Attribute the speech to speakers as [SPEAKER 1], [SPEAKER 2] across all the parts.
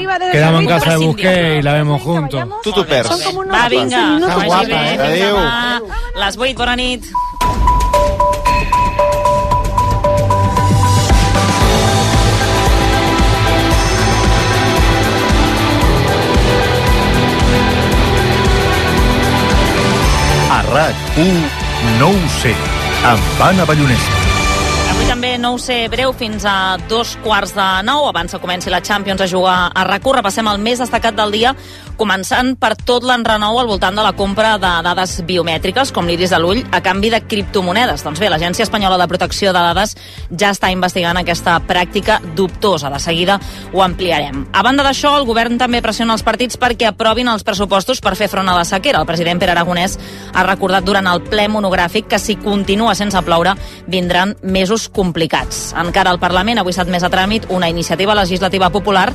[SPEAKER 1] arriba del
[SPEAKER 2] Quedamos en casa de. Busqué y la vemos juntos.
[SPEAKER 3] Tu t'ho perds.
[SPEAKER 1] Son como unos
[SPEAKER 4] Va,
[SPEAKER 1] 15
[SPEAKER 4] vinga, que vagi
[SPEAKER 3] guapa,
[SPEAKER 4] bé.
[SPEAKER 3] eh?
[SPEAKER 4] Fins
[SPEAKER 3] Adéu.
[SPEAKER 4] demà. Les 8, bona nit.
[SPEAKER 5] A RAC1 no ho sé, amb Anna Ballonesta.
[SPEAKER 4] També no ho sé breu fins a dos quarts de nou, abans que comenci la Champions a jugar a RAC1. Repassem el més destacat del dia, començant per tot l'enrenou al voltant de la compra de dades biomètriques, com l'iris de l'ull, a canvi de criptomonedes. Doncs bé, l'Agència Espanyola de Protecció de Dades ja està investigant aquesta pràctica dubtosa. De seguida ho ampliarem. A banda d'això, el govern també pressiona els partits perquè aprovin els pressupostos per fer front a la sequera. El president Pere Aragonès ha recordat durant el ple monogràfic que si continua sense ploure vindran mesos complicats. Encara al Parlament avui s'ha admès a tràmit una iniciativa legislativa popular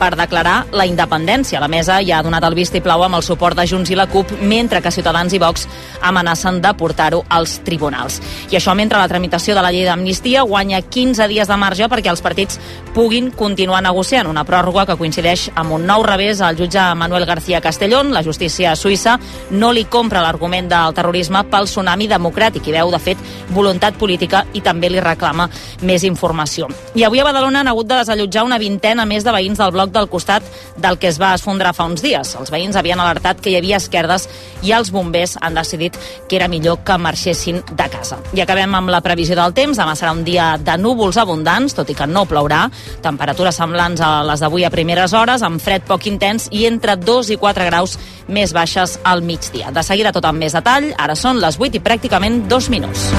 [SPEAKER 4] per declarar la independència. La mesa ja ha donat el vistiplau amb el suport de Junts i la CUP, mentre que Ciutadans i Vox amenacen de portar-ho als tribunals. I això mentre la tramitació de la llei d'amnistia guanya 15 dies de marge perquè els partits puguin continuar negociant. Una pròrroga que coincideix amb un nou revés al jutge Manuel García Castellón. La justícia suïssa no li compra l'argument del terrorisme pel tsunami democràtic i veu, de fet, voluntat política i també li reclama més informació. I avui a Badalona han hagut de desallotjar una vintena més de veïns del bloc del costat del que es va esfondrar fa uns dies. Els veïns havien alertat que hi havia esquerdes i els bombers han decidit que era millor que marxessin de casa. I acabem amb la previsió del temps. Demà serà un dia de núvols abundants, tot i que no plourà. Temperatures semblants a les d'avui a primeres hores, amb fred poc intens i entre 2 i 4 graus més baixes al migdia. De seguida tot amb més detall. Ara són les 8 i pràcticament 2 minuts.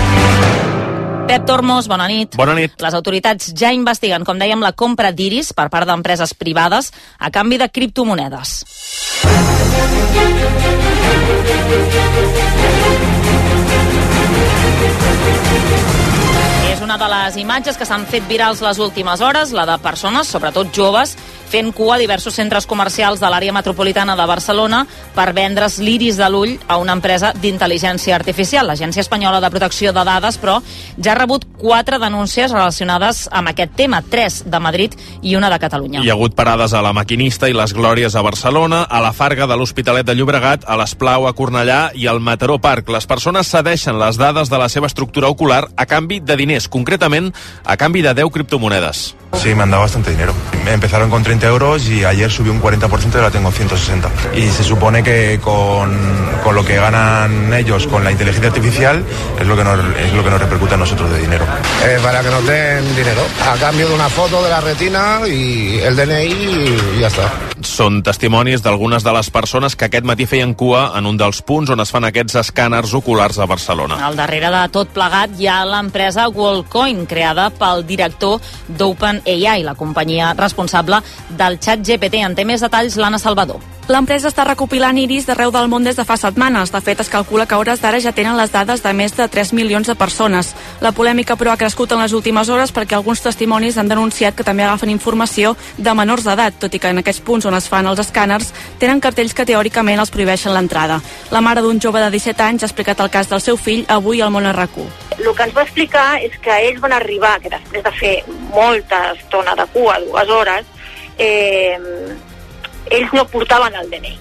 [SPEAKER 4] Pep Tormos, bona nit.
[SPEAKER 6] Bona nit.
[SPEAKER 4] Les autoritats ja investiguen, com dèiem, la compra d'iris per part d'empreses privades a canvi de criptomonedes. És una de les imatges que s'han fet virals les últimes hores, la de persones, sobretot joves, fent cua a diversos centres comercials de l'àrea metropolitana de Barcelona per vendre's l'iris de l'ull a una empresa d'intel·ligència artificial. L'Agència Espanyola de Protecció de Dades, però, ja ha rebut quatre denúncies relacionades amb aquest tema, tres de Madrid i una de Catalunya.
[SPEAKER 6] Hi ha hagut parades a la Maquinista i les Glòries a Barcelona, a la Farga de l'Hospitalet de Llobregat, a l'Esplau a Cornellà i al Mataró Parc. Les persones cedeixen les dades de la seva estructura ocular a canvi de diners, concretament a canvi de 10 criptomonedes.
[SPEAKER 7] Sí, me han dado bastante dinero. Empezaron con 30 euros y ayer subió un 40% y ahora tengo 160. Y se supone que con, con lo que ganan ellos con la inteligencia artificial es lo que nos, es lo que nos repercute a nosotros de dinero.
[SPEAKER 8] Eh, para que nos den dinero. A cambio de una foto de la retina y el DNI y ya está.
[SPEAKER 6] Són testimonis d'algunes de les persones que aquest matí feien cua en un dels punts on es fan aquests escàners oculars a Barcelona.
[SPEAKER 4] Al darrere de tot plegat hi ha l'empresa Wallcoin, creada pel director d'OpenAI, la companyia responsable del xat GPT. En té més detalls l'Anna Salvador.
[SPEAKER 9] L'empresa està recopilant iris d'arreu del món des de fa setmanes. De fet, es calcula que hores d'ara ja tenen les dades de més de 3 milions de persones. La polèmica, però, ha crescut en les últimes hores perquè alguns testimonis han denunciat que també agafen informació de menors d'edat, tot i que en aquests punts on es fan els escàners tenen cartells que teòricament els prohibeixen l'entrada. La mare d'un jove de 17 anys ha explicat el cas del seu fill avui al món RQ.
[SPEAKER 10] El que ens va explicar és que ells van arribar, que després de fer molta estona de cua, dues hores, eh, ells no portaven el DNI.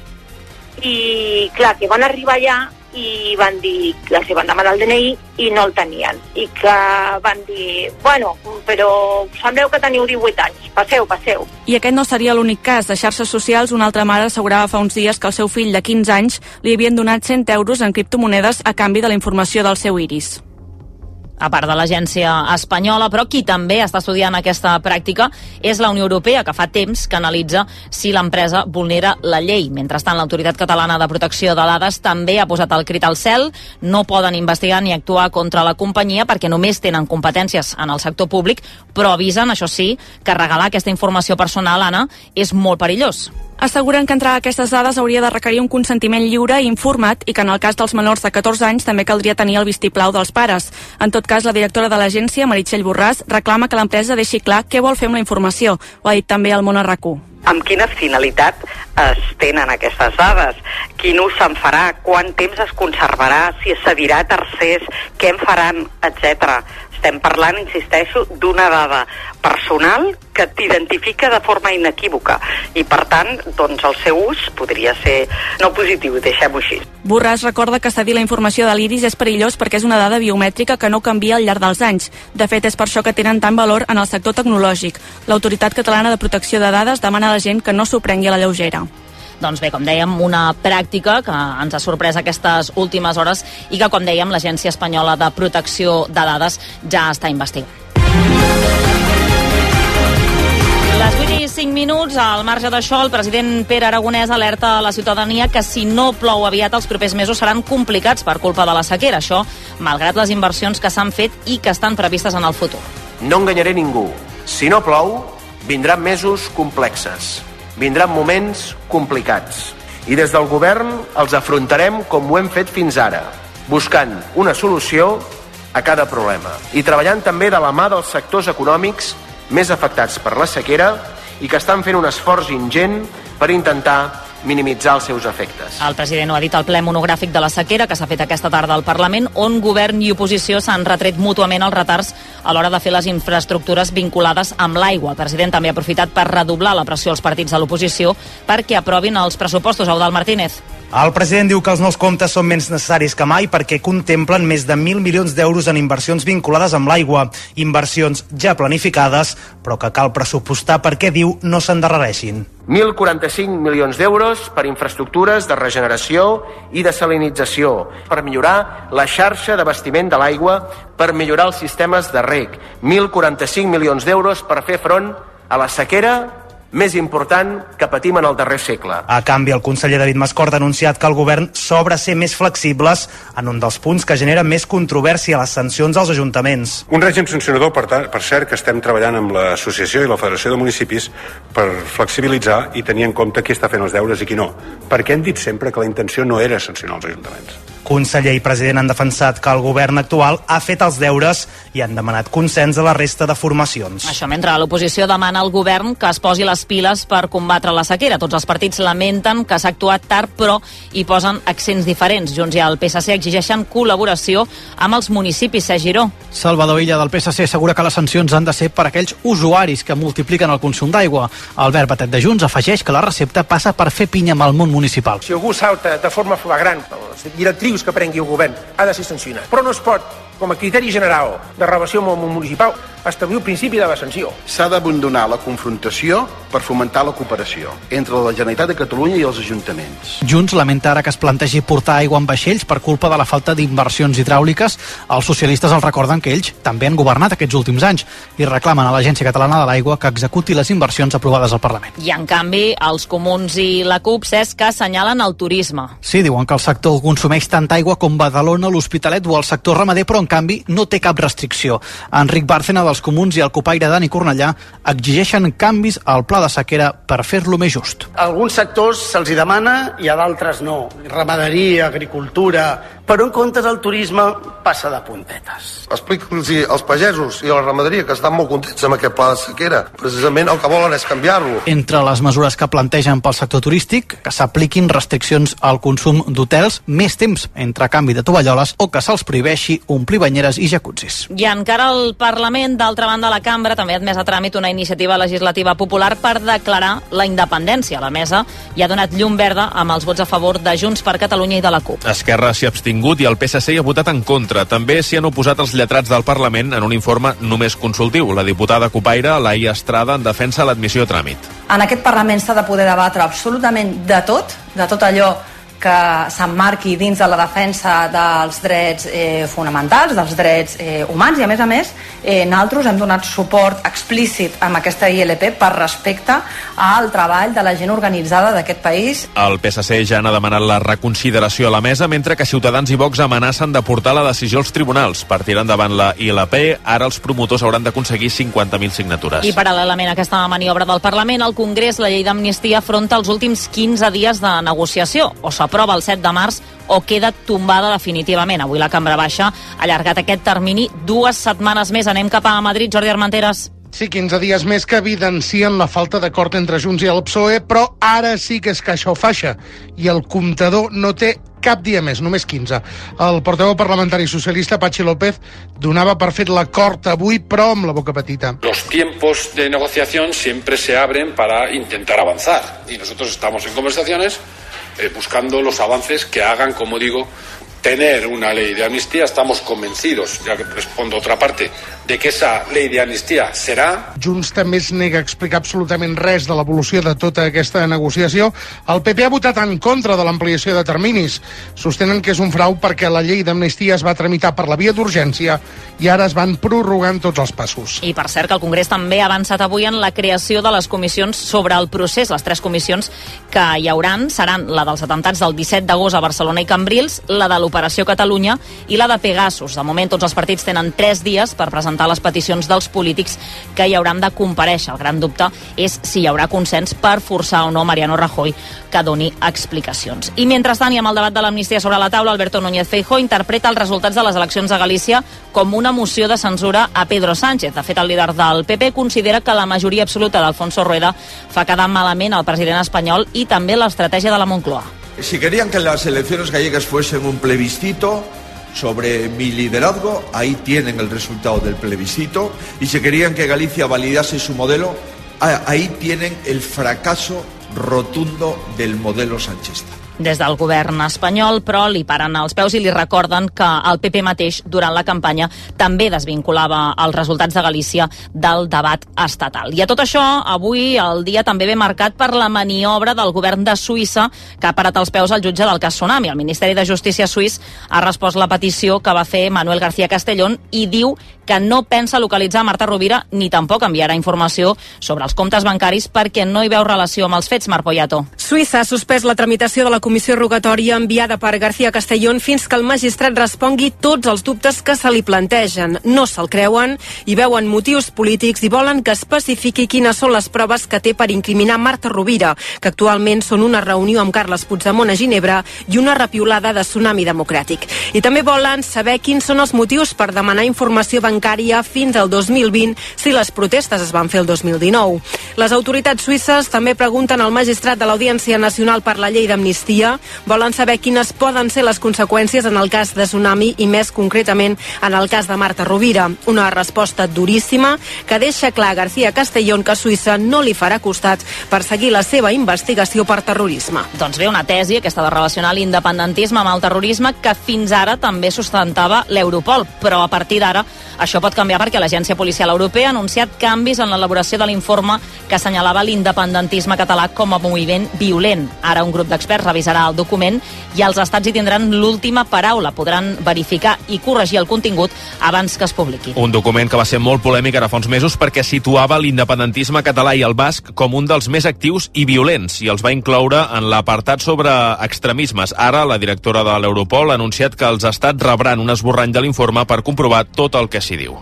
[SPEAKER 10] I, clar, que van arribar allà i van dir que els van demanar el DNI i no el tenien. I que van dir, bueno, però sembleu que teniu 18 anys, passeu, passeu.
[SPEAKER 9] I aquest no seria l'únic cas. A xarxes socials, una altra mare assegurava fa uns dies que el seu fill de 15 anys li havien donat 100 euros en criptomonedes a canvi de la informació del seu iris
[SPEAKER 4] a part de l'agència espanyola, però qui també està estudiant aquesta pràctica és la Unió Europea, que fa temps que analitza si l'empresa vulnera la llei. Mentrestant, l'Autoritat Catalana de Protecció de Dades també ha posat el crit al cel. No poden investigar ni actuar contra la companyia perquè només tenen competències en el sector públic, però avisen, això sí, que regalar aquesta informació personal, Anna, és molt perillós.
[SPEAKER 9] Asseguren que entrar a aquestes dades hauria de requerir un consentiment lliure i informat i que en el cas dels menors de 14 anys també caldria tenir el vistiplau dels pares. En tot cas, la directora de l'agència, Meritxell Borràs, reclama que l'empresa deixi clar què vol fer amb la informació. Ho ha dit també el món RQ.
[SPEAKER 11] amb quina finalitat es tenen aquestes dades, quin ús se'n farà, quant temps es conservarà, si es cedirà a tercers, què en faran, etc. estem parlant, insisteixo, d'una dada personal que t'identifica de forma inequívoca i per tant doncs el seu ús podria ser no positiu, deixem-ho així.
[SPEAKER 9] Borràs recorda que cedir la informació de l'IRIS és perillós perquè és una dada biomètrica que no canvia al llarg dels anys. De fet, és per això que tenen tant valor en el sector tecnològic. L'Autoritat Catalana de Protecció de Dades demana a la gent que no s'ho prengui a la lleugera.
[SPEAKER 4] Doncs bé, com dèiem, una pràctica que ens ha sorprès aquestes últimes hores i que, com dèiem, l'Agència Espanyola de Protecció de Dades ja està investigant. Les 8 i 5 minuts, al marge d'això, el president Pere Aragonès alerta a la ciutadania que si no plou aviat els propers mesos seran complicats per culpa de la sequera. Això, malgrat les inversions que s'han fet i que estan previstes en el futur.
[SPEAKER 1] No enganyaré ningú. Si no plou, vindran mesos complexes vindran moments complicats. I des del govern els afrontarem com ho hem fet fins ara, buscant una solució a cada problema i treballant també de la mà dels sectors econòmics més afectats per la sequera i que estan fent un esforç ingent per intentar minimitzar els seus efectes.
[SPEAKER 4] El president ho ha dit al ple monogràfic de la sequera que s'ha fet aquesta tarda al Parlament, on govern i oposició s'han retret mútuament els retards a l'hora de fer les infraestructures vinculades amb l'aigua. El president també ha aprofitat per redoblar la pressió als partits de l'oposició perquè aprovin els pressupostos. Eudal Martínez.
[SPEAKER 2] El president diu que els nous comptes són menys necessaris que mai perquè contemplen més de 1.000 milions d'euros en inversions vinculades amb l'aigua, inversions ja planificades, però que cal pressupostar perquè diu no s'endarrereixin.
[SPEAKER 1] 1.045 milions d'euros per infraestructures de regeneració i de salinització, per millorar la xarxa d'abastiment de l'aigua, per millorar els sistemes de rec. 1.045 milions d'euros per fer front a la sequera més important que patim en el darrer segle.
[SPEAKER 2] A canvi, el conseller David Mascort ha anunciat que el govern s'obre a ser més flexibles en un dels punts que genera més controvèrsia, les sancions als ajuntaments.
[SPEAKER 3] Un règim sancionador, per, per cert, que estem treballant amb l'associació i la Federació de Municipis per flexibilitzar i tenir en compte qui està fent els deures i qui no. Perquè hem dit sempre que la intenció no era sancionar els ajuntaments.
[SPEAKER 2] Conseller i president han defensat que el govern actual ha fet els deures i han demanat consens a la resta de formacions.
[SPEAKER 4] Això mentre l'oposició demana al govern que es posi les piles per combatre la sequera. Tots els partits lamenten que s'ha actuat tard, però hi posen accents diferents. Junts i el PSC exigeixen col·laboració amb els municipis. Sergi Giró.
[SPEAKER 12] Salvador Illa del PSC assegura que les sancions han de ser per aquells usuaris que multipliquen el consum d'aigua. Albert Batet de Junts afegeix que la recepta passa per fer pinya amb el món municipal.
[SPEAKER 13] Si algú salta de forma flagrant les directrius que prengui el govern, ha de ser sancionat. Però no es pot, com a criteri general de relació amb el món municipal, establir el principi de la sanció.
[SPEAKER 14] S'ha d'abandonar la confrontació per fomentar la cooperació entre la Generalitat de Catalunya i els ajuntaments.
[SPEAKER 12] Junts lamenta ara que es plantegi portar aigua en vaixells per culpa de la falta d'inversions hidràuliques. Els socialistes els recorden que ells també han governat aquests últims anys i reclamen a l'Agència Catalana de l'Aigua que executi les inversions aprovades al Parlament.
[SPEAKER 4] I en canvi, els comuns i la CUP, que assenyalen el turisme.
[SPEAKER 12] Sí, diuen que el sector consumeix tanta aigua com Badalona, l'Hospitalet o el sector ramader, però en canvi no té cap restricció. Enric Bárcena dels comuns i el copaire Dani Cornellà exigeixen canvis al pla de sequera per fer-lo més just.
[SPEAKER 15] A alguns sectors se'ls demana i a d'altres no. Ramaderia, agricultura, però en comptes el turisme passa de puntetes.
[SPEAKER 14] Explica'ls als pagesos i a la ramaderia que estan molt contents amb aquest pla de sequera. Precisament el que volen és canviar-lo.
[SPEAKER 12] Entre les mesures que plantegen pel sector turístic, que s'apliquin restriccions al consum d'hotels, més temps entre canvi de tovalloles o que se'ls prohibeixi omplir banyeres i jacuzzis.
[SPEAKER 4] I encara el Parlament, d'altra banda, la cambra també ha admès a tràmit una iniciativa legislativa popular per declarar la independència. La mesa hi ha donat llum verda amb els vots a favor de Junts per Catalunya i de la CUP.
[SPEAKER 6] Esquerra s'hi ha abstingut i el PSC hi ha votat en contra. També s'hi han oposat els lletrats del Parlament en un informe només consultiu. La diputada Copaire, Laia Estrada, en defensa l'admissió a tràmit.
[SPEAKER 16] En aquest Parlament s'ha de poder debatre absolutament de tot, de tot allò que s'emmarqui dins de la defensa dels drets eh, fonamentals, dels drets eh, humans i a més a més eh, nosaltres hem donat suport explícit amb aquesta ILP per respecte al treball de la gent organitzada d'aquest país.
[SPEAKER 6] El PSC ja n'ha demanat la reconsideració a la mesa mentre que Ciutadans i Vox amenacen de portar la decisió als tribunals. Per tirar endavant la ILP, ara els promotors hauran d'aconseguir 50.000 signatures.
[SPEAKER 4] I paral·lelament a aquesta maniobra del Parlament, el Congrés, la llei d'amnistia afronta els últims 15 dies de negociació, o s'aprova el 7 de març o queda tombada definitivament. Avui la Cambra Baixa ha allargat aquest termini dues setmanes més. Anem cap a Madrid, Jordi Armenteres.
[SPEAKER 17] Sí, 15 dies més que evidencien la falta d'acord entre Junts i el PSOE, però ara sí que és caixa o faixa, i el comptador no té cap dia més, només 15. El portaveu parlamentari socialista, Pachi López, donava per fet l'acord avui, però amb la boca petita.
[SPEAKER 18] Los tiempos de negociación siempre se abren para intentar avanzar y nosotros estamos en conversaciones eh, buscando los avances que hagan, como digo, tener una ley de amnistía. Estamos convencidos, ya que respondo otra parte, de que esa ley de amnistía será.
[SPEAKER 17] Junts també es nega a explicar absolutament res de l'evolució de tota aquesta negociació. El PP ha votat en contra de l'ampliació de terminis. Sostenen que és un frau perquè la llei d'amnistia es va tramitar per la via d'urgència i ara es van prorrogant tots els passos.
[SPEAKER 4] I per cert que el Congrés també ha avançat avui en la creació de les comissions sobre el procés. Les tres comissions que hi hauran seran la dels atemptats del 17 d'agost a Barcelona i Cambrils, la de l'Operació Catalunya i la de Pegasus. De moment tots els partits tenen tres dies per presentar les peticions dels polítics que hi hauran de compareixer. El gran dubte és si hi haurà consens per forçar o no Mariano Rajoy que doni explicacions. I mentrestant, i amb el debat de l'amnistia sobre la taula, Alberto Núñez Feijó interpreta els resultats de les eleccions a Galícia com una moció de censura a Pedro Sánchez. De fet, el líder del PP considera que la majoria absoluta d'Alfonso Rueda fa quedar malament el president espanyol i també l'estratègia de la Moncloa.
[SPEAKER 19] Si querían que las elecciones gallegas fuesen un plebiscito sobre mi liderazgo, ahí tienen el resultado del plebiscito. Y si querían que Galicia validase su modelo, ah, ahí tienen el fracaso rotundo del modelo sanchista.
[SPEAKER 4] Des del govern espanyol, però, li paren els peus i li recorden que el PP mateix, durant la campanya, també desvinculava els resultats de Galícia del debat estatal. I a tot això, avui el dia també ve marcat per la maniobra del govern de Suïssa que ha parat els peus al jutge del cas Tsunami. El Ministeri de Justícia suís ha respost la petició que va fer Manuel García Castellón i diu que no pensa localitzar Marta Rovira ni tampoc enviarà informació sobre els comptes bancaris perquè no hi veu relació amb els fets, Marc Poyato.
[SPEAKER 20] Suïssa ha suspès la tramitació de la comissió rogatòria enviada per García Castellón fins que el magistrat respongui tots els dubtes que se li plantegen. No se'l creuen i veuen motius polítics i volen que especifiqui quines són les proves que té per incriminar Marta Rovira, que actualment són una reunió amb Carles Puigdemont a Ginebra i una repiolada de Tsunami Democràtic. I també volen saber quins són els motius per demanar informació bancària fins al 2020 si les protestes es van fer el 2019. Les autoritats suïsses també pregunten al magistrat de l'Audiència Nacional per la llei d'amnistia volen saber quines poden ser les conseqüències en el cas de Tsunami i més concretament en el cas de Marta Rovira. Una resposta duríssima que deixa clar a García Castellón que Suïssa no li farà costat per seguir la seva investigació per terrorisme.
[SPEAKER 4] Doncs bé, una tesi, aquesta de relacionar l'independentisme amb el terrorisme, que fins ara també sustentava l'Europol, però a partir d'ara això pot canviar perquè l'Agència Policial Europea ha anunciat canvis en l'elaboració de l'informe que assenyalava l'independentisme català com a moviment violent. Ara un grup d'experts revisarà el document i els estats hi tindran l'última paraula. Podran verificar i corregir el contingut abans que es publiqui.
[SPEAKER 6] Un document que va ser molt polèmic ara fa uns mesos perquè situava l'independentisme català i el basc com un dels més actius i violents i els va incloure en l'apartat sobre extremismes. Ara, la directora de l'Europol ha anunciat que els estats rebran un esborrany de l'informe per comprovar tot el que s'hi diu.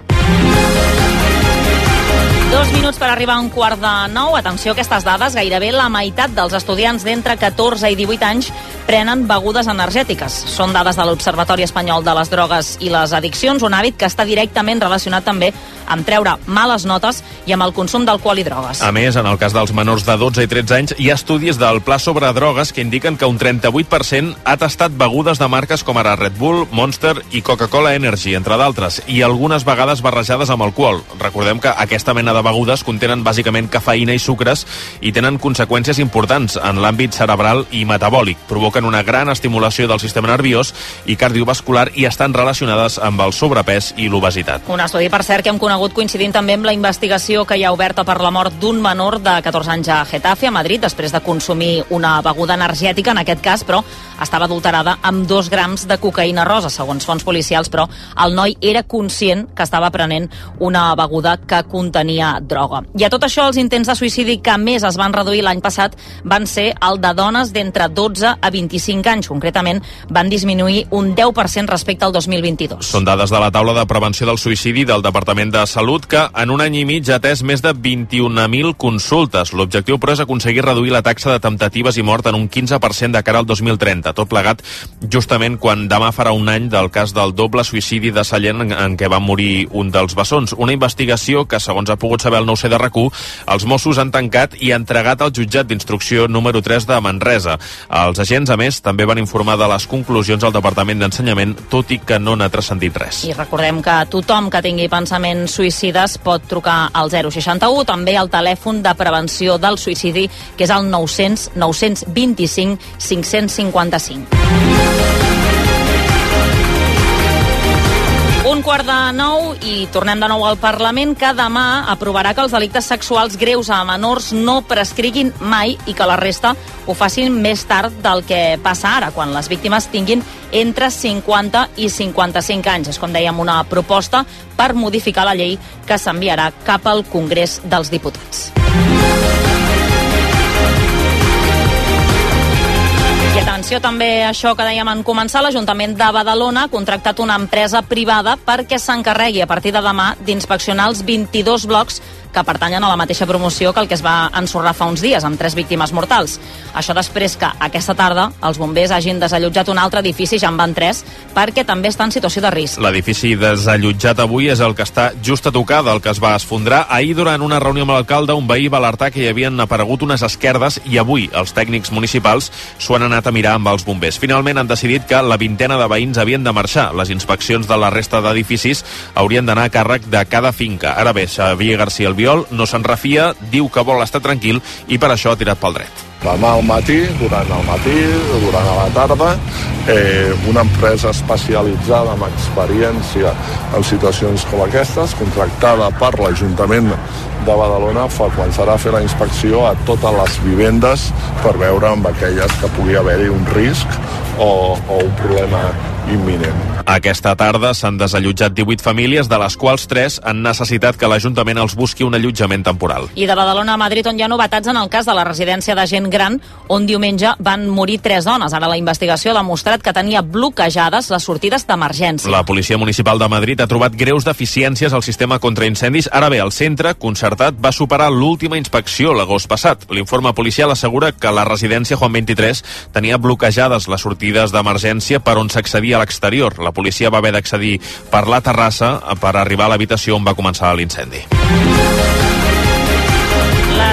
[SPEAKER 4] Dos minuts per arribar a un quart de nou. Atenció a aquestes dades. Gairebé la meitat dels estudiants d'entre 14 i 18 anys prenen begudes energètiques. Són dades de l'Observatori Espanyol de les Drogues i les Addiccions, un hàbit que està directament relacionat també amb treure males notes i amb el consum d'alcohol i drogues.
[SPEAKER 6] A més, en el cas dels menors de 12 i 13 anys, hi ha estudis del Pla sobre drogues que indiquen que un 38% ha tastat begudes de marques com ara Red Bull, Monster i Coca-Cola Energy, entre d'altres, i algunes vegades barrejades amb alcohol. Recordem que aquesta mena de begudes contenen bàsicament cafeïna i sucres i tenen conseqüències importants en l'àmbit cerebral i metabòlic. Provoquen una gran estimulació del sistema nerviós i cardiovascular i estan relacionades amb el sobrepès i l'obesitat.
[SPEAKER 4] Un estudi, per cert, que hem conegut coincidint també amb la investigació que hi ha oberta per la mort d'un menor de 14 anys a Getafe, a Madrid, després de consumir una beguda energètica, en aquest cas, però estava adulterada amb dos grams de cocaïna rosa, segons fons policials, però el noi era conscient que estava prenent una beguda que contenia droga. I a tot això, els intents de suïcidi que més es van reduir l'any passat van ser el de dones d'entre 12 a 25 anys. Concretament, van disminuir un 10% respecte al 2022.
[SPEAKER 6] Són dades de la taula de prevenció del suïcidi del Departament de Salut, que en un any i mig ha atès més de 21.000 consultes. L'objectiu, però, és aconseguir reduir la taxa de temptatives i mort en un 15% de cara al 2030. Tot plegat justament quan demà farà un any del cas del doble suïcidi de Sallent en, què va morir un dels bessons. Una investigació que, segons ha pogut saber el 9C de rac els Mossos han tancat i entregat al jutjat d'instrucció número 3 de Manresa. Els agents, a més, també van informar de les conclusions al Departament d'Ensenyament, tot i que no n'ha transcendit res.
[SPEAKER 4] I recordem que tothom que tingui pensaments suïcides pot trucar al 061, també al telèfon de prevenció del suïcidi, que és el 900 925 555. Un quart de nou i tornem de nou al Parlament que demà aprovarà que els delictes sexuals greus a menors no prescriguin mai i que la resta ho facin més tard del que passa ara, quan les víctimes tinguin entre 50 i 55 anys. És com dèiem una proposta per modificar la llei que s'enviarà cap al Congrés dels Diputats. Atenció també a això que dèiem en començar, l'Ajuntament de Badalona ha contractat una empresa privada perquè s'encarregui a partir de demà d'inspeccionar els 22 blocs que pertanyen a la mateixa promoció que el que es va ensorrar fa uns dies, amb tres víctimes mortals. Això després que aquesta tarda els bombers hagin desallotjat un altre edifici, ja en van tres, perquè també està en situació de risc.
[SPEAKER 6] L'edifici desallotjat avui és el que està just a tocar del que es va esfondrar. Ahir, durant una reunió amb l'alcalde, un veí va alertar que hi havien aparegut unes esquerdes i avui els tècnics municipals s'ho han anat a mirar amb els bombers. Finalment han decidit que la vintena de veïns havien de marxar. Les inspeccions de la resta d'edificis haurien d'anar a càrrec de cada finca. Ara bé, Xavier García Albiol no se'n refia, diu que vol estar tranquil i per això ha tirat pel dret.
[SPEAKER 21] Demà al matí, durant el matí, durant la tarda, eh, una empresa especialitzada amb experiència en situacions com aquestes, contractada per l'Ajuntament de Badalona, començarà a fer la inspecció a totes les vivendes per veure amb aquelles que pugui haver-hi un risc o, o un problema imminent.
[SPEAKER 6] Aquesta tarda s'han desallotjat 18 famílies, de les quals 3 han necessitat que l'Ajuntament els busqui un allotjament temporal.
[SPEAKER 4] I de Badalona a Madrid, on hi ha novetats en el cas de la residència de gent gran, on diumenge van morir tres dones. Ara la investigació ha demostrat que tenia bloquejades les sortides d'emergència.
[SPEAKER 6] La Policia Municipal de Madrid ha trobat greus deficiències al sistema contra incendis. Ara bé, el centre concertat va superar l'última inspecció l'agost passat. L'informe policial assegura que la residència Juan 23 tenia bloquejades les sortides d'emergència per on s'accedia a l'exterior. La policia va haver d'accedir per la terrassa per arribar a l'habitació on va començar l'incendi.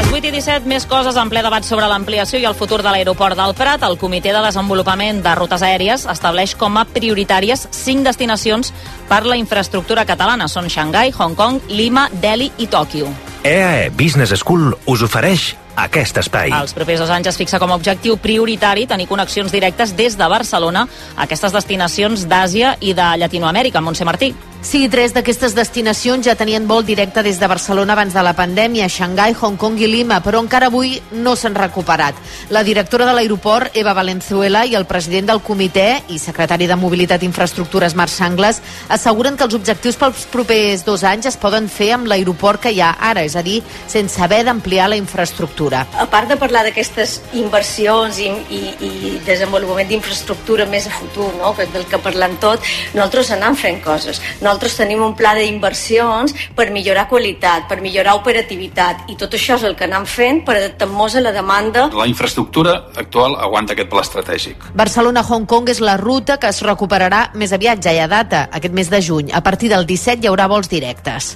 [SPEAKER 4] Les 8 i 17, més coses en ple debat sobre l'ampliació i el futur de l'aeroport del Prat. El Comitè de Desenvolupament de Rutes Aèries estableix com a prioritàries cinc destinacions per la infraestructura catalana. Són Xangai, Hong Kong, Lima, Delhi i Tòquio.
[SPEAKER 22] EAE Business School us ofereix aquest espai.
[SPEAKER 4] Els propers dos anys es fixa com a objectiu prioritari tenir connexions directes des de Barcelona a aquestes destinacions d'Àsia i de Llatinoamèrica. Montse Martí.
[SPEAKER 23] Sí, tres d'aquestes destinacions ja tenien vol directe des de Barcelona abans de la pandèmia, Xangai, Hong Kong i Lima, però encara avui no s'han recuperat. La directora de l'aeroport, Eva Valenzuela, i el president del comitè i secretari de Mobilitat i Infraestructures, Marc Sangles, asseguren que els objectius pels propers dos anys es poden fer amb l'aeroport que hi ha ara, és a dir, sense haver d'ampliar la infraestructura.
[SPEAKER 24] A part de parlar d'aquestes inversions i, i, i desenvolupament d'infraestructura més a futur, no? que és del que parlem tot, nosaltres anem fent coses. Nosaltres tenim un pla d'inversions per millorar qualitat, per millorar operativitat, i tot això és el que anem fent per adaptar-nos a la demanda.
[SPEAKER 25] La infraestructura actual aguanta aquest pla estratègic.
[SPEAKER 23] Barcelona-Hong Kong és la ruta que es recuperarà més aviat, ja hi ha data, aquest mes de juny. A partir del 17 hi haurà vols directes.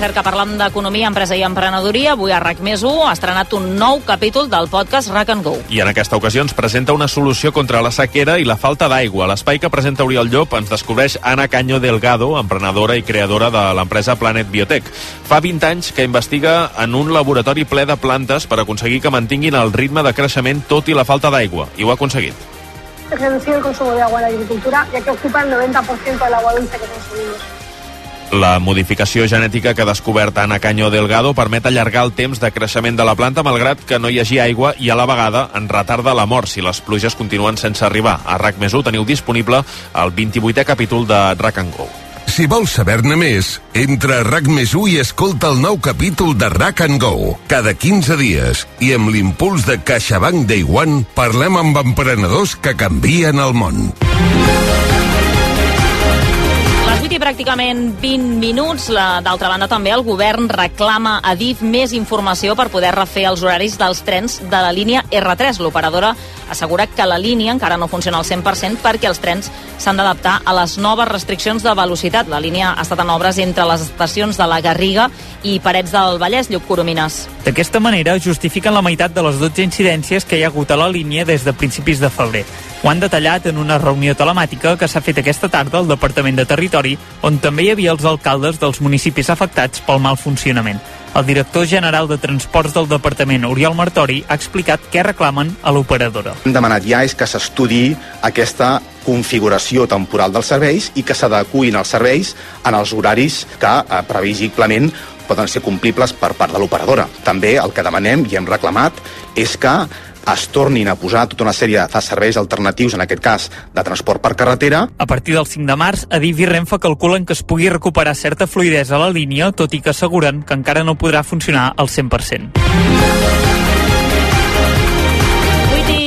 [SPEAKER 4] Que parlant d'economia, empresa i emprenedoria, avui a RAC més 1 ha estrenat un nou capítol del podcast RAC and Go.
[SPEAKER 6] I en aquesta ocasió ens presenta una solució contra la sequera i la falta d'aigua. L'espai que presenta Oriol Llop ens descobreix Ana Caño Delgado, emprenedora i creadora de l'empresa Planet Biotech. Fa 20 anys que investiga en un laboratori ple de plantes per aconseguir que mantinguin el ritme de creixement tot i la falta d'aigua. I ho ha aconseguit.
[SPEAKER 26] reducir el consumo de agua en la agricultura, ya que ocupa el 90% del agua dulce que consumimos.
[SPEAKER 6] La modificació genètica que ha descobert Ana Caño Delgado permet allargar el temps de creixement de la planta malgrat que no hi hagi aigua i a la vegada en retarda la mort si les pluges continuen sense arribar. A RAC més teniu disponible el 28è capítol de RAC and Go.
[SPEAKER 27] Si vols saber-ne més, entra a RAC més i escolta el nou capítol de RAC and Go. Cada 15 dies i amb l'impuls de CaixaBank Day One parlem amb emprenedors que canvien el món.
[SPEAKER 4] Les 8 i pràcticament 20 minuts. D'altra banda, també el govern reclama a DIF més informació per poder refer els horaris dels trens de la línia R3. L'operadora assegura que la línia encara no funciona al 100% perquè els trens s'han d'adaptar a les noves restriccions de velocitat. La línia ha estat en obres entre les estacions de la Garriga i Parets del Vallès, Lluc Coromines.
[SPEAKER 28] D'aquesta manera justifiquen la meitat de les 12 incidències que hi ha hagut a la línia des de principis de febrer. Ho han detallat en una reunió telemàtica que s'ha fet aquesta tarda al Departament de Territori, on també hi havia els alcaldes dels municipis afectats pel mal funcionament. El director general de Transports del Departament, Oriol Martori, ha explicat què reclamen a l'operadora.
[SPEAKER 29] hem demanat ja és que s'estudi aquesta configuració temporal dels serveis i que s'adecuïn els serveis en els horaris que eh, previsiblement poden ser complibles per part de l'operadora. També el que demanem i hem reclamat és que es tornin a posar tota una sèrie de serveis alternatius, en aquest cas de transport per carretera,
[SPEAKER 28] A partir del 5 de març, Adif i Renfe calculen que es pugui recuperar certa fluidesa a la línia, tot i que asseguren que encara no podrà funcionar al 100%.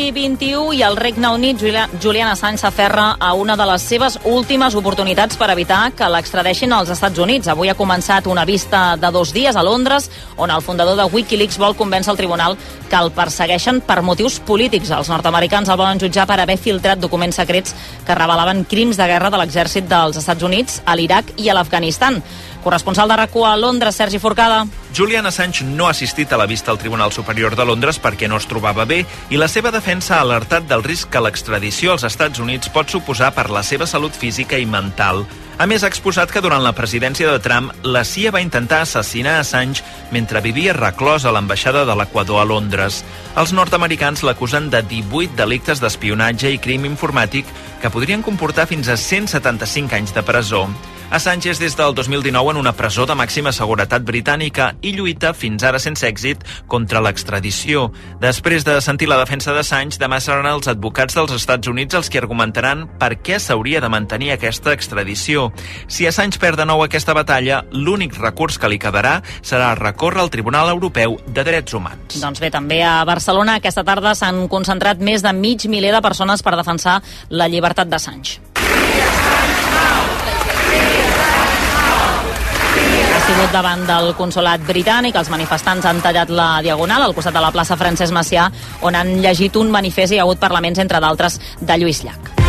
[SPEAKER 4] 8 i 21 i el Regne Unit, Julia- Julian Assange s'aferra a una de les seves últimes oportunitats per evitar que l'extradeixin als Estats Units. Avui ha començat una vista de dos dies a Londres, on el fundador de Wikileaks vol convèncer el tribunal que el persegueixen per motius polítics. Els nord-americans el volen jutjar per haver filtrat documents secrets que revelaven crims de guerra de l'exèrcit dels Estats Units a l'Iraq i a l'Afganistan. Corresponsal de RAC1 a Londres, Sergi Forcada.
[SPEAKER 30] Julian Assange no ha assistit a la vista al Tribunal Superior de Londres perquè no es trobava bé i la seva defensa ha alertat del risc que l'extradició als Estats Units pot suposar per la seva salut física i mental. A més, ha exposat que durant la presidència de Trump, la CIA va intentar assassinar Assange mentre vivia reclòs a l'ambaixada de l'Equador a Londres. Els nord-americans l'acusen de 18 delictes d'espionatge i crim informàtic que podrien comportar fins a 175 anys de presó. Assange és des del 2019 en una presó de màxima seguretat britànica i lluita, fins ara sense èxit, contra l'extradició. Després de sentir la defensa d'Assange, demà seran els advocats dels Estats Units els que argumentaran per què s'hauria de mantenir aquesta extradició. Si Assange perd de nou aquesta batalla, l'únic recurs que li quedarà serà recórrer al Tribunal Europeu de Drets Humans.
[SPEAKER 4] Doncs bé, també a Barcelona aquesta tarda s'han concentrat més de mig miler de persones per defensar la llibertat d'Assange. Ha sigut davant del consolat britànic. Els manifestants han tallat la diagonal al costat de la plaça Francesc Macià, on han llegit un manifest i hi ha hagut parlaments, entre d'altres, de Lluís Llach.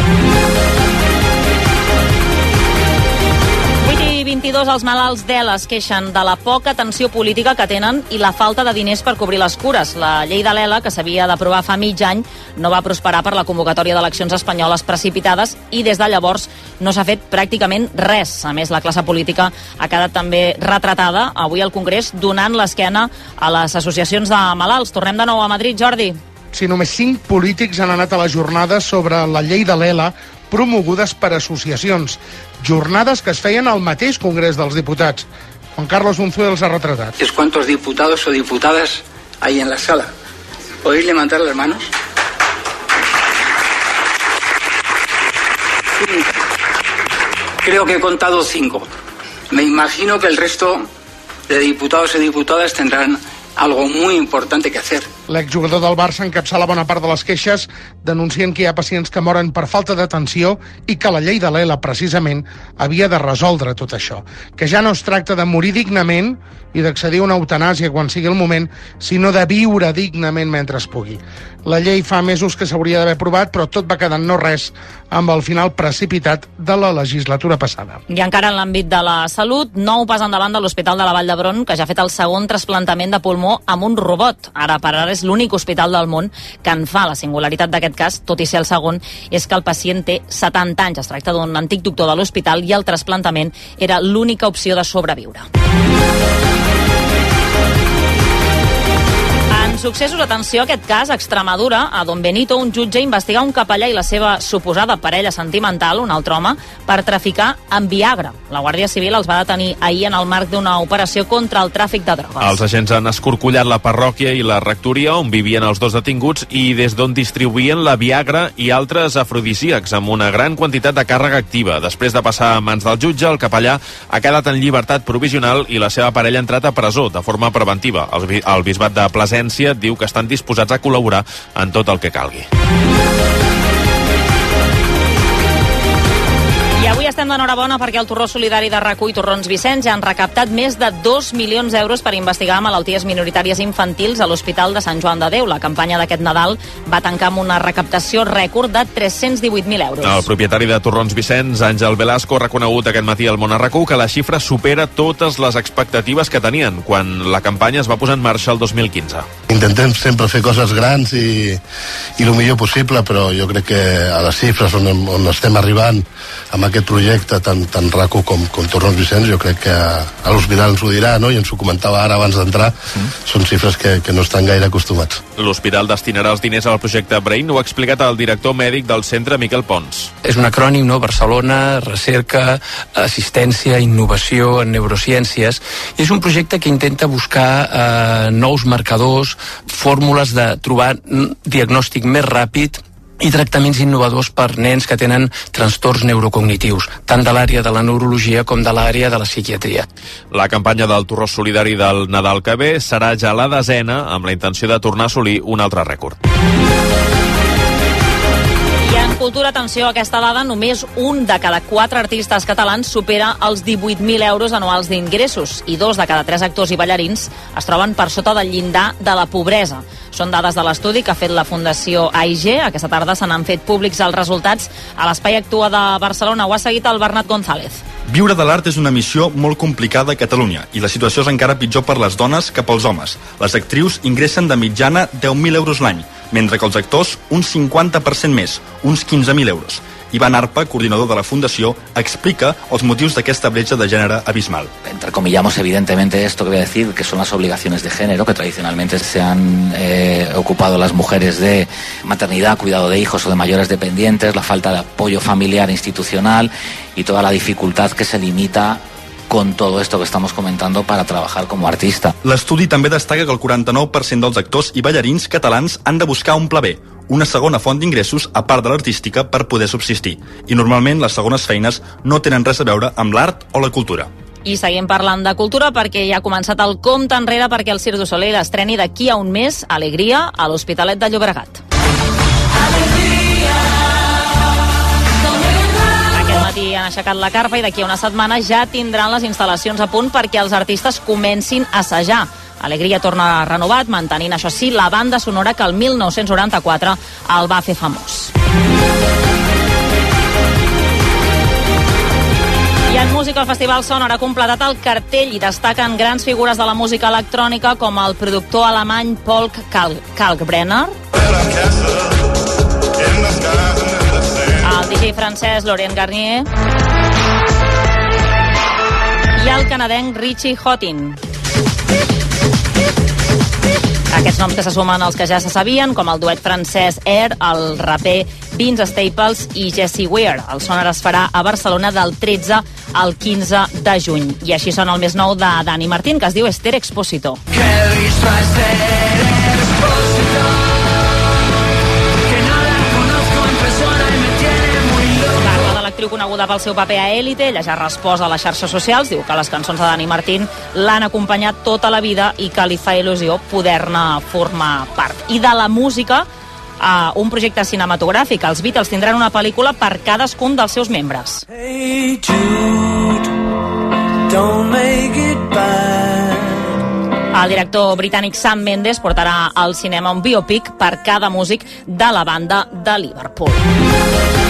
[SPEAKER 4] 8 i 22, els malalts d'ELA es queixen de la poca atenció política que tenen i la falta de diners per cobrir les cures. La llei de l'ELA, que s'havia d'aprovar fa mig any, no va prosperar per la convocatòria d'eleccions espanyoles precipitades i des de llavors no s'ha fet pràcticament res. A més, la classe política ha quedat també retratada avui al Congrés donant l'esquena a les associacions de malalts. Tornem de nou a Madrid, Jordi.
[SPEAKER 17] Si només cinc polítics han anat a la jornada sobre la llei de l'ELA promogudes per associacions. Jornades que es feien al mateix Congrés dels Diputats. Juan Carlos Unzué els ha retratat.
[SPEAKER 31] es cuántos diputados o diputadas hay en la sala. ¿Podéis levantar las manos? Creo que he contado cinco. Me imagino que el resto de diputados y diputadas tendrán algo muy importante que hacer.
[SPEAKER 17] L'exjugador del Barça encapçala bona part de les queixes denunciant que hi ha pacients que moren per falta d'atenció i que la llei de l'ELA, precisament, havia de resoldre tot això. Que ja no es tracta de morir dignament i d'accedir a una eutanàsia quan sigui el moment, sinó de viure dignament mentre es pugui. La llei fa mesos que s'hauria d'haver aprovat, però tot va quedar no res amb el final precipitat de la legislatura passada.
[SPEAKER 4] I encara en l'àmbit de la salut, nou pas endavant de l'Hospital de la Vall d'Hebron, que ja ha fet el segon trasplantament de pulmó amb un robot. Ara per ara és l'únic hospital del món que en fa. La singularitat d'aquest cas, tot i ser el segon, és que el pacient té 70 anys. Es tracta d'un antic doctor de l'hospital i el trasplantament era l'única opció de sobreviure. Successos, atenció a aquest cas, a Extremadura, a Don Benito, un jutge investiga un capellà i la seva suposada parella sentimental, un altre home, per traficar amb Viagra. La Guàrdia Civil els va detenir ahir en el marc d'una operació contra el tràfic de drogues.
[SPEAKER 6] Els agents han escorcollat la parròquia i la rectoria on vivien els dos detinguts i des d'on distribuïen la Viagra i altres afrodisíacs amb una gran quantitat de càrrega activa. Després de passar a mans del jutge, el capellà ha quedat en llibertat provisional i la seva parella ha entrat a presó de forma preventiva. El, el bisbat de Plasència diu que estan disposats a col·laborar en tot el que calgui.
[SPEAKER 4] Estem d'enhorabona perquè el Torró Solidari de RAC1 i Torrons Vicenç ja han recaptat més de 2 milions d'euros per investigar malalties minoritàries infantils a l'Hospital de Sant Joan de Déu. La campanya d'aquest Nadal va tancar amb una recaptació rècord de 318.000 euros.
[SPEAKER 6] El propietari de Torrons Vicenç, Àngel Velasco, ha reconegut aquest matí al Món RAC1 que la xifra supera totes les expectatives que tenien quan la campanya es va posar en marxa el 2015.
[SPEAKER 32] Intentem sempre fer coses grans i, i el millor possible, però jo crec que a les xifres on, on estem arribant amb aquest projecte tan, tan raco com, com Torrons Vicenç, jo crec que a l'hospital ens ho dirà, no? i ens ho comentava ara abans d'entrar, mm. són xifres que, que no estan gaire acostumats.
[SPEAKER 6] L'hospital destinarà els diners al projecte Brain, ho ha explicat el director mèdic del centre, Miquel Pons.
[SPEAKER 33] És un acrònim, no? Barcelona, recerca, assistència, innovació en neurociències. I és un projecte que intenta buscar eh, nous marcadors, fórmules de trobar diagnòstic més ràpid i tractaments innovadors per nens que tenen trastorns neurocognitius, tant de l'àrea de la neurologia com de l'àrea de la psiquiatria.
[SPEAKER 6] La campanya del Torró Solidari del Nadal que ve serà ja la desena amb la intenció de tornar a assolir un altre rècord.
[SPEAKER 4] I en cultura, atenció a aquesta dada, només un de cada quatre artistes catalans supera els 18.000 euros anuals d'ingressos i dos de cada tres actors i ballarins es troben per sota del llindar de la pobresa. Són dades de l'estudi que ha fet la Fundació AIG. Aquesta tarda se n'han fet públics els resultats a l'Espai Actua de Barcelona. Ho ha seguit el Bernat González.
[SPEAKER 34] Viure de l'art és una missió molt complicada a Catalunya i la situació és encara pitjor per les dones que pels homes. Les actrius ingressen de mitjana 10.000 euros l'any, mentre que els actors un 50% més, uns 15.000 euros. Ivan Arpa, coordinador de la Fundació, explica els motius d'aquesta bretxa de gènere abismal.
[SPEAKER 35] Entrecomillamos evidentemente esto que voy a decir, que son las obligaciones de género, que tradicionalmente se han eh, ocupado las mujeres de maternidad, cuidado de hijos o de mayores dependientes, la falta de apoyo familiar e institucional y toda la dificultad que se limita con todo esto que estamos comentando para trabajar como artista.
[SPEAKER 34] L'estudi també destaca que el 49% dels actors i ballarins catalans han de buscar un pla B, una segona font d'ingressos a part de l'artística per poder subsistir. I normalment les segones feines no tenen res a veure amb l'art o la cultura.
[SPEAKER 4] I seguim parlant de cultura perquè ja ha començat el compte enrere perquè el Cirque du Soleil estreni d'aquí a un mes Alegria a l'Hospitalet de Llobregat. Aquest matí han aixecat la carpa i d'aquí a una setmana ja tindran les instal·lacions a punt perquè els artistes comencin a assajar. Alegria torna renovat, mantenint això sí la banda sonora que el 1994 el va fer famós. I en música el Festival Sonor ha completat el cartell i destaquen grans figures de la música electrònica com el productor alemany Paul Kal Kalkbrenner, el DJ francès Laurent Garnier i el canadenc Richie Hottin. Aquests noms que se sumen als que ja se sabien, com el duet francès Air, el raper Vince Staples i Jesse Ware. El sonar es farà a Barcelona del 13 al 15 de juny. I així sona el més nou de Dani Martín, que es diu Esther Exposito. Parla l'actriu coneguda pel seu paper a Élite, ella ja respost a les xarxes socials, diu que les cançons de Dani Martín l'han acompanyat tota la vida i que li fa il·lusió poder-ne formar part. I de la música, a un projecte cinematogràfic. Els Beatles tindran una pel·lícula per cadascun dels seus membres.
[SPEAKER 36] Hey Jude, don't make it bad.
[SPEAKER 4] El director britànic Sam Mendes portarà al cinema un biopic per cada músic de la banda de Liverpool.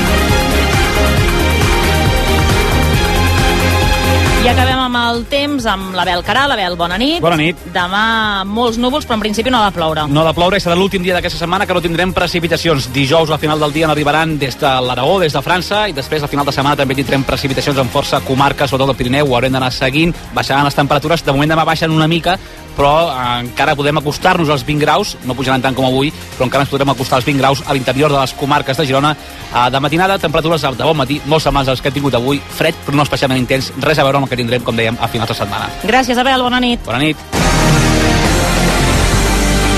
[SPEAKER 4] I acabem amb el temps, amb l'Abel Caral. Abel, bona nit.
[SPEAKER 37] Bona nit.
[SPEAKER 4] Demà molts núvols, però en principi no ha de ploure.
[SPEAKER 37] No ha de ploure i serà l'últim dia d'aquesta setmana que no tindrem precipitacions. Dijous, al final del dia, n'arribaran des de l'Aragó, des de França, i després, al final de setmana, també tindrem precipitacions en força comarques, sobretot del Pirineu, ho haurem d'anar seguint, baixaran les temperatures. De moment demà baixen una mica, però eh, encara podem acostar-nos als 20 graus, no pujaran tant com avui, però encara ens podrem acostar als 20 graus a l'interior de les comarques de Girona. Eh, de matinada, temperatures de bon matí, molt setmanes als que hem tingut avui, fred, però no especialment intens, res a veure amb el que tindrem, com dèiem, a finals de setmana.
[SPEAKER 4] Gràcies, Abel, bona nit.
[SPEAKER 37] Bona nit.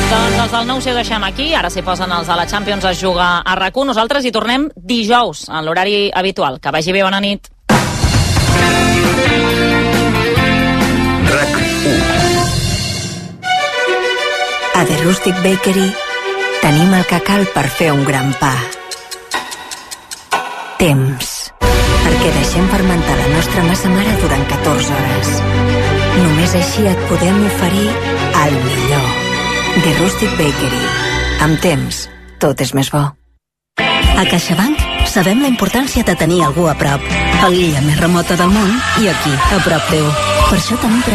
[SPEAKER 4] Doncs els del nou ho deixem aquí, ara s'hi posen els de la Champions a jugar a rac Nosaltres hi tornem dijous, en l'horari habitual. Que vagi bé, bona nit.
[SPEAKER 38] RAC 1 A The Rustic Bakery tenim el que cal per fer un gran pa. Temps. Perquè deixem fermentar la nostra massa mare durant 14 hores. Només així et podem oferir el millor. The Rustic Bakery. Amb temps, tot és més bo.
[SPEAKER 39] A CaixaBank sabem la importància de tenir algú a prop. A l'illa més remota del món i aquí, a prop teu. Per això tenim